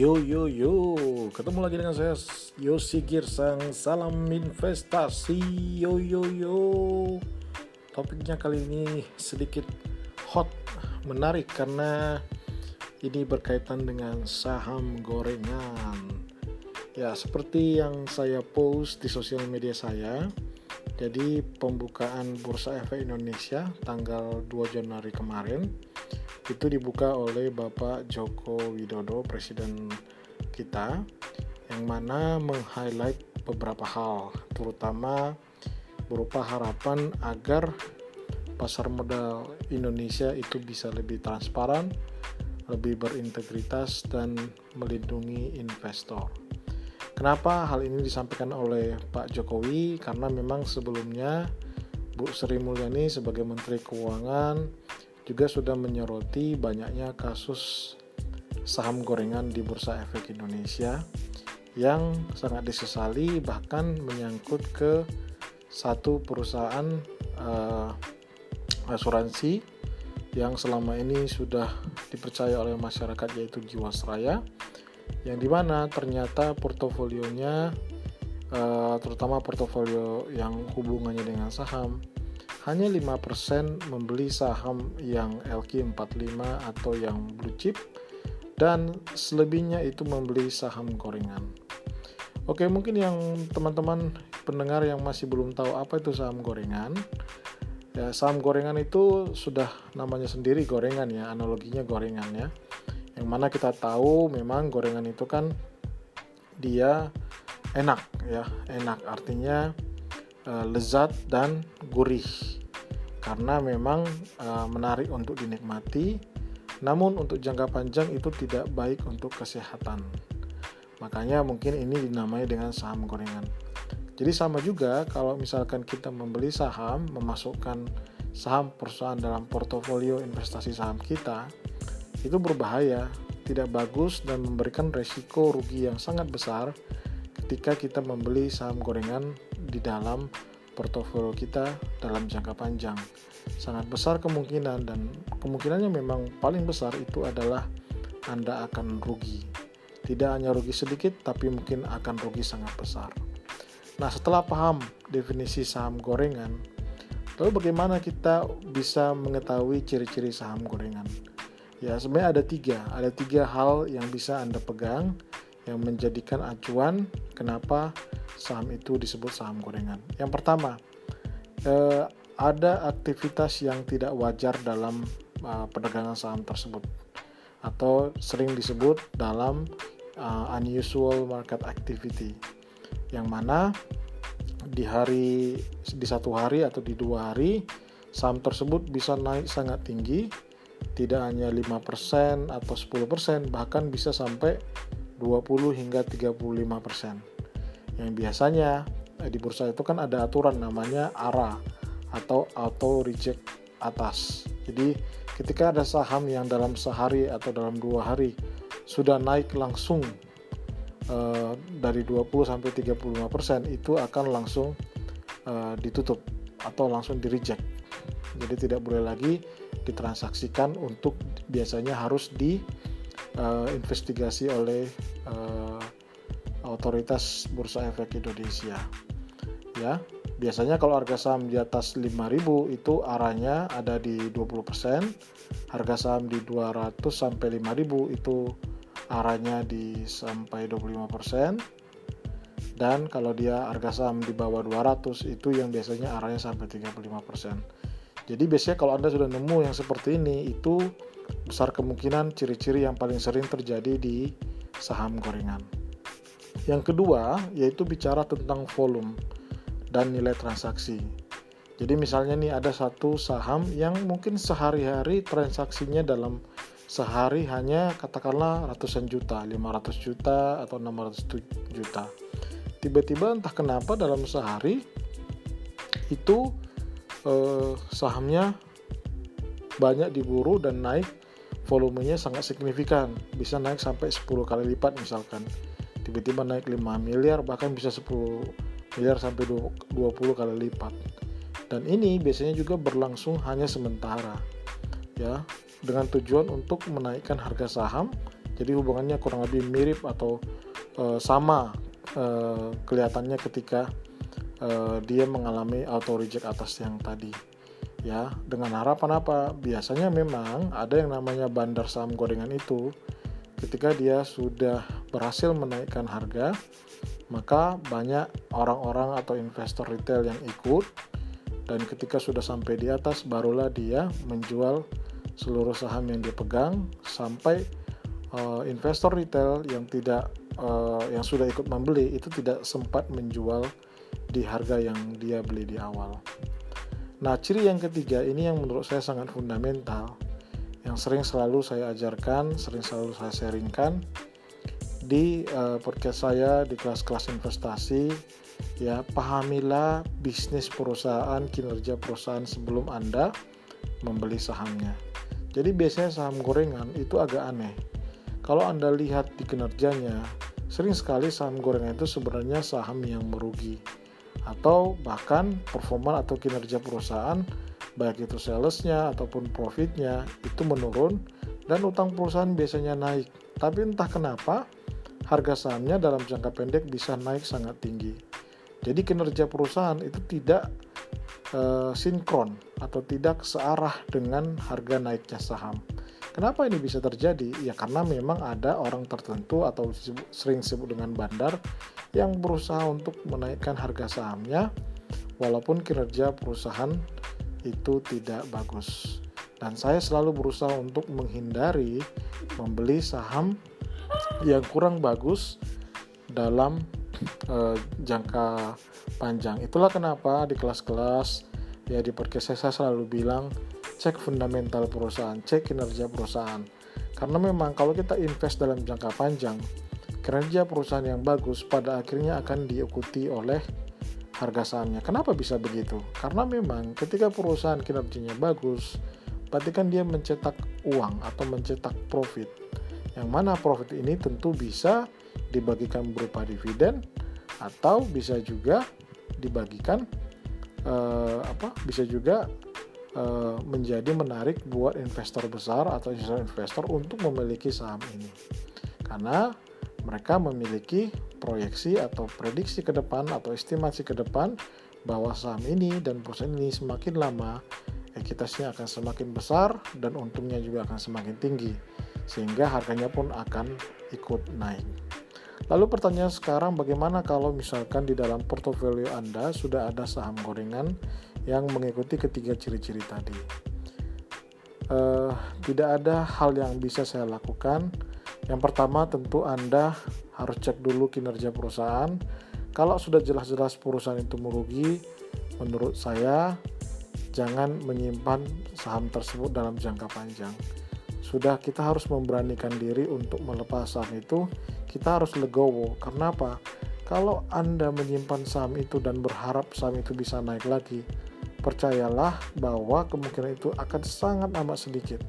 Yo yo yo, ketemu lagi dengan saya Yosi Girsang. Salam investasi. Yo yo yo. Topiknya kali ini sedikit hot, menarik karena ini berkaitan dengan saham gorengan. Ya, seperti yang saya post di sosial media saya. Jadi pembukaan Bursa Efek Indonesia tanggal 2 Januari kemarin itu dibuka oleh Bapak Joko Widodo, Presiden kita, yang mana meng-highlight beberapa hal, terutama berupa harapan agar pasar modal Indonesia itu bisa lebih transparan, lebih berintegritas, dan melindungi investor. Kenapa hal ini disampaikan oleh Pak Jokowi? Karena memang sebelumnya Bu Sri Mulyani sebagai Menteri Keuangan juga sudah menyoroti banyaknya kasus saham gorengan di Bursa Efek Indonesia yang sangat disesali bahkan menyangkut ke satu perusahaan uh, asuransi yang selama ini sudah dipercaya oleh masyarakat yaitu Jiwasraya yang di mana ternyata portofolionya uh, terutama portofolio yang hubungannya dengan saham hanya 5% membeli saham yang LQ45 atau yang blue chip dan selebihnya itu membeli saham gorengan. Oke, mungkin yang teman-teman pendengar yang masih belum tahu apa itu saham gorengan, ya saham gorengan itu sudah namanya sendiri gorengan ya, analoginya gorengan ya. Yang mana kita tahu memang gorengan itu kan dia enak ya, enak artinya uh, lezat dan gurih karena memang uh, menarik untuk dinikmati namun untuk jangka panjang itu tidak baik untuk kesehatan. Makanya mungkin ini dinamai dengan saham gorengan. Jadi sama juga kalau misalkan kita membeli saham memasukkan saham perusahaan dalam portofolio investasi saham kita itu berbahaya tidak bagus dan memberikan resiko rugi yang sangat besar ketika kita membeli saham gorengan di dalam portofolio kita dalam jangka panjang. Sangat besar kemungkinan dan kemungkinannya memang paling besar itu adalah Anda akan rugi. Tidak hanya rugi sedikit tapi mungkin akan rugi sangat besar. Nah, setelah paham definisi saham gorengan, lalu bagaimana kita bisa mengetahui ciri-ciri saham gorengan? Ya, sebenarnya ada tiga. Ada tiga hal yang bisa Anda pegang yang menjadikan acuan kenapa saham itu disebut saham gorengan. Yang pertama, eh, ada aktivitas yang tidak wajar dalam uh, perdagangan saham tersebut atau sering disebut dalam uh, unusual market activity yang mana di hari di satu hari atau di dua hari saham tersebut bisa naik sangat tinggi tidak hanya 5% atau 10% bahkan bisa sampai 20 hingga 35% yang biasanya eh, di bursa itu kan ada aturan namanya ARA atau auto reject atas. Jadi ketika ada saham yang dalam sehari atau dalam dua hari sudah naik langsung uh, dari 20 sampai 35 persen itu akan langsung uh, ditutup atau langsung di reject. Jadi tidak boleh lagi ditransaksikan untuk biasanya harus diinvestigasi uh, oleh uh, otoritas Bursa Efek Indonesia. Ya, biasanya kalau harga saham di atas 5000 itu arahnya ada di 20%, harga saham di 200 sampai 5000 itu arahnya di sampai 25%. Dan kalau dia harga saham di bawah 200 itu yang biasanya arahnya sampai 35%. Jadi biasanya kalau Anda sudah nemu yang seperti ini itu besar kemungkinan ciri-ciri yang paling sering terjadi di saham gorengan. Yang kedua yaitu bicara tentang volume dan nilai transaksi. Jadi misalnya nih ada satu saham yang mungkin sehari-hari transaksinya dalam sehari hanya katakanlah ratusan juta, 500 juta atau 600 juta. Tiba-tiba entah kenapa dalam sehari itu eh, sahamnya banyak diburu dan naik volumenya sangat signifikan, bisa naik sampai 10 kali lipat misalkan tiba-tiba naik 5 miliar bahkan bisa 10 miliar sampai 20 kali lipat dan ini biasanya juga berlangsung hanya sementara ya dengan tujuan untuk menaikkan harga saham Jadi hubungannya kurang lebih mirip atau uh, sama uh, kelihatannya ketika uh, dia mengalami auto reject atas yang tadi. Ya, dengan harapan apa? Biasanya memang ada yang namanya bandar saham gorengan itu ketika dia sudah berhasil menaikkan harga, maka banyak orang-orang atau investor retail yang ikut dan ketika sudah sampai di atas barulah dia menjual seluruh saham yang dia pegang sampai uh, investor retail yang tidak uh, yang sudah ikut membeli itu tidak sempat menjual di harga yang dia beli di awal. Nah, ciri yang ketiga ini yang menurut saya sangat fundamental yang sering selalu saya ajarkan, sering selalu saya sharingkan di uh, podcast saya di kelas-kelas investasi ya pahamilah bisnis perusahaan kinerja perusahaan sebelum Anda membeli sahamnya. Jadi biasanya saham gorengan itu agak aneh. Kalau Anda lihat di kinerjanya, sering sekali saham gorengan itu sebenarnya saham yang merugi atau bahkan performa atau kinerja perusahaan baik itu salesnya ataupun profitnya itu menurun dan utang perusahaan biasanya naik. Tapi entah kenapa harga sahamnya dalam jangka pendek bisa naik sangat tinggi. Jadi kinerja perusahaan itu tidak uh, sinkron atau tidak searah dengan harga naiknya saham. Kenapa ini bisa terjadi? Ya karena memang ada orang tertentu atau sering disebut dengan bandar yang berusaha untuk menaikkan harga sahamnya walaupun kinerja perusahaan itu tidak bagus. Dan saya selalu berusaha untuk menghindari membeli saham yang kurang bagus dalam uh, jangka panjang. Itulah kenapa di kelas-kelas ya di podcast saya selalu bilang cek fundamental perusahaan, cek kinerja perusahaan. Karena memang kalau kita invest dalam jangka panjang, kinerja perusahaan yang bagus pada akhirnya akan diikuti oleh harga sahamnya. Kenapa bisa begitu? Karena memang ketika perusahaan kinerjanya bagus, berarti kan dia mencetak uang atau mencetak profit. Yang mana profit ini tentu bisa dibagikan berupa dividen atau bisa juga dibagikan eh, apa? Bisa juga Eh, menjadi menarik buat investor besar atau investor untuk memiliki saham ini. Karena mereka memiliki proyeksi atau prediksi ke depan atau estimasi ke depan bahwa saham ini dan perusahaan ini semakin lama ekuitasnya akan semakin besar dan untungnya juga akan semakin tinggi sehingga harganya pun akan ikut naik. Lalu pertanyaan sekarang bagaimana kalau misalkan di dalam portofolio Anda sudah ada saham gorengan yang mengikuti ketiga ciri-ciri tadi. Uh, tidak ada hal yang bisa saya lakukan. Yang pertama tentu Anda harus cek dulu kinerja perusahaan. Kalau sudah jelas-jelas perusahaan itu merugi, menurut saya jangan menyimpan saham tersebut dalam jangka panjang. Sudah kita harus memberanikan diri untuk melepas saham itu, kita harus legowo. Karena apa? Kalau Anda menyimpan saham itu dan berharap saham itu bisa naik lagi, percayalah bahwa kemungkinan itu akan sangat amat sedikit.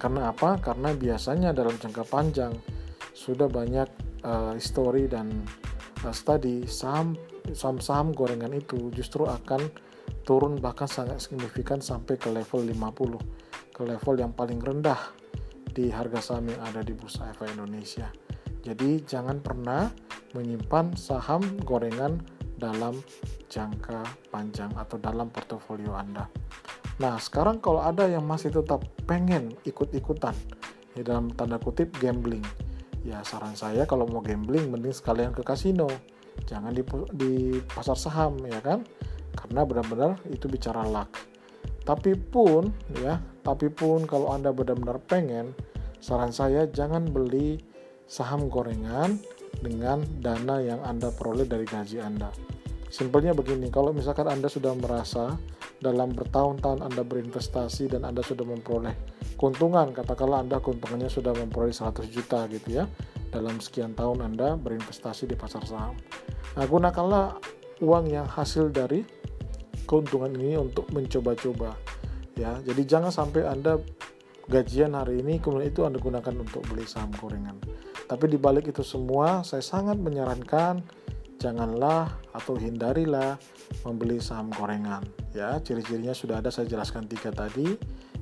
Karena apa? Karena biasanya dalam jangka panjang sudah banyak uh, histori dan uh, studi saham saham-saham gorengan itu justru akan turun bahkan sangat signifikan sampai ke level 50 ke level yang paling rendah di harga saham yang ada di Bursa Efek Indonesia. Jadi jangan pernah menyimpan saham gorengan dalam jangka panjang atau dalam portofolio Anda. Nah, sekarang kalau ada yang masih tetap pengen ikut-ikutan ya dalam tanda kutip gambling. Ya, saran saya kalau mau gambling mending sekalian ke kasino. Jangan di, di pasar saham ya kan? Karena benar-benar itu bicara luck. Tapi pun ya, tapi pun kalau Anda benar-benar pengen, saran saya jangan beli saham gorengan dengan dana yang Anda peroleh dari gaji Anda. Simpelnya begini, kalau misalkan Anda sudah merasa dalam bertahun-tahun Anda berinvestasi dan Anda sudah memperoleh keuntungan, katakanlah Anda keuntungannya sudah memperoleh 100 juta gitu ya, dalam sekian tahun Anda berinvestasi di pasar saham. Nah, gunakanlah uang yang hasil dari keuntungan ini untuk mencoba-coba ya. Jadi jangan sampai Anda gajian hari ini kemudian itu Anda gunakan untuk beli saham gorengan. Tapi di balik itu semua saya sangat menyarankan janganlah atau hindarilah membeli saham gorengan. Ya, ciri-cirinya sudah ada saya jelaskan tiga tadi.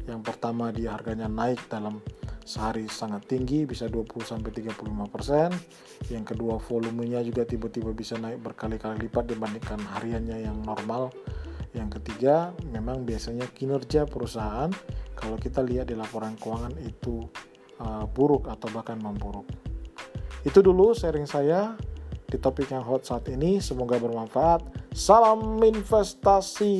Yang pertama dia harganya naik dalam sehari sangat tinggi bisa 20 sampai 35%. Yang kedua volumenya juga tiba-tiba bisa naik berkali-kali lipat dibandingkan hariannya yang normal. Yang ketiga, memang biasanya kinerja perusahaan kalau kita lihat di laporan keuangan itu uh, buruk atau bahkan memburuk. Itu dulu sharing saya di topik yang hot saat ini. Semoga bermanfaat. Salam investasi.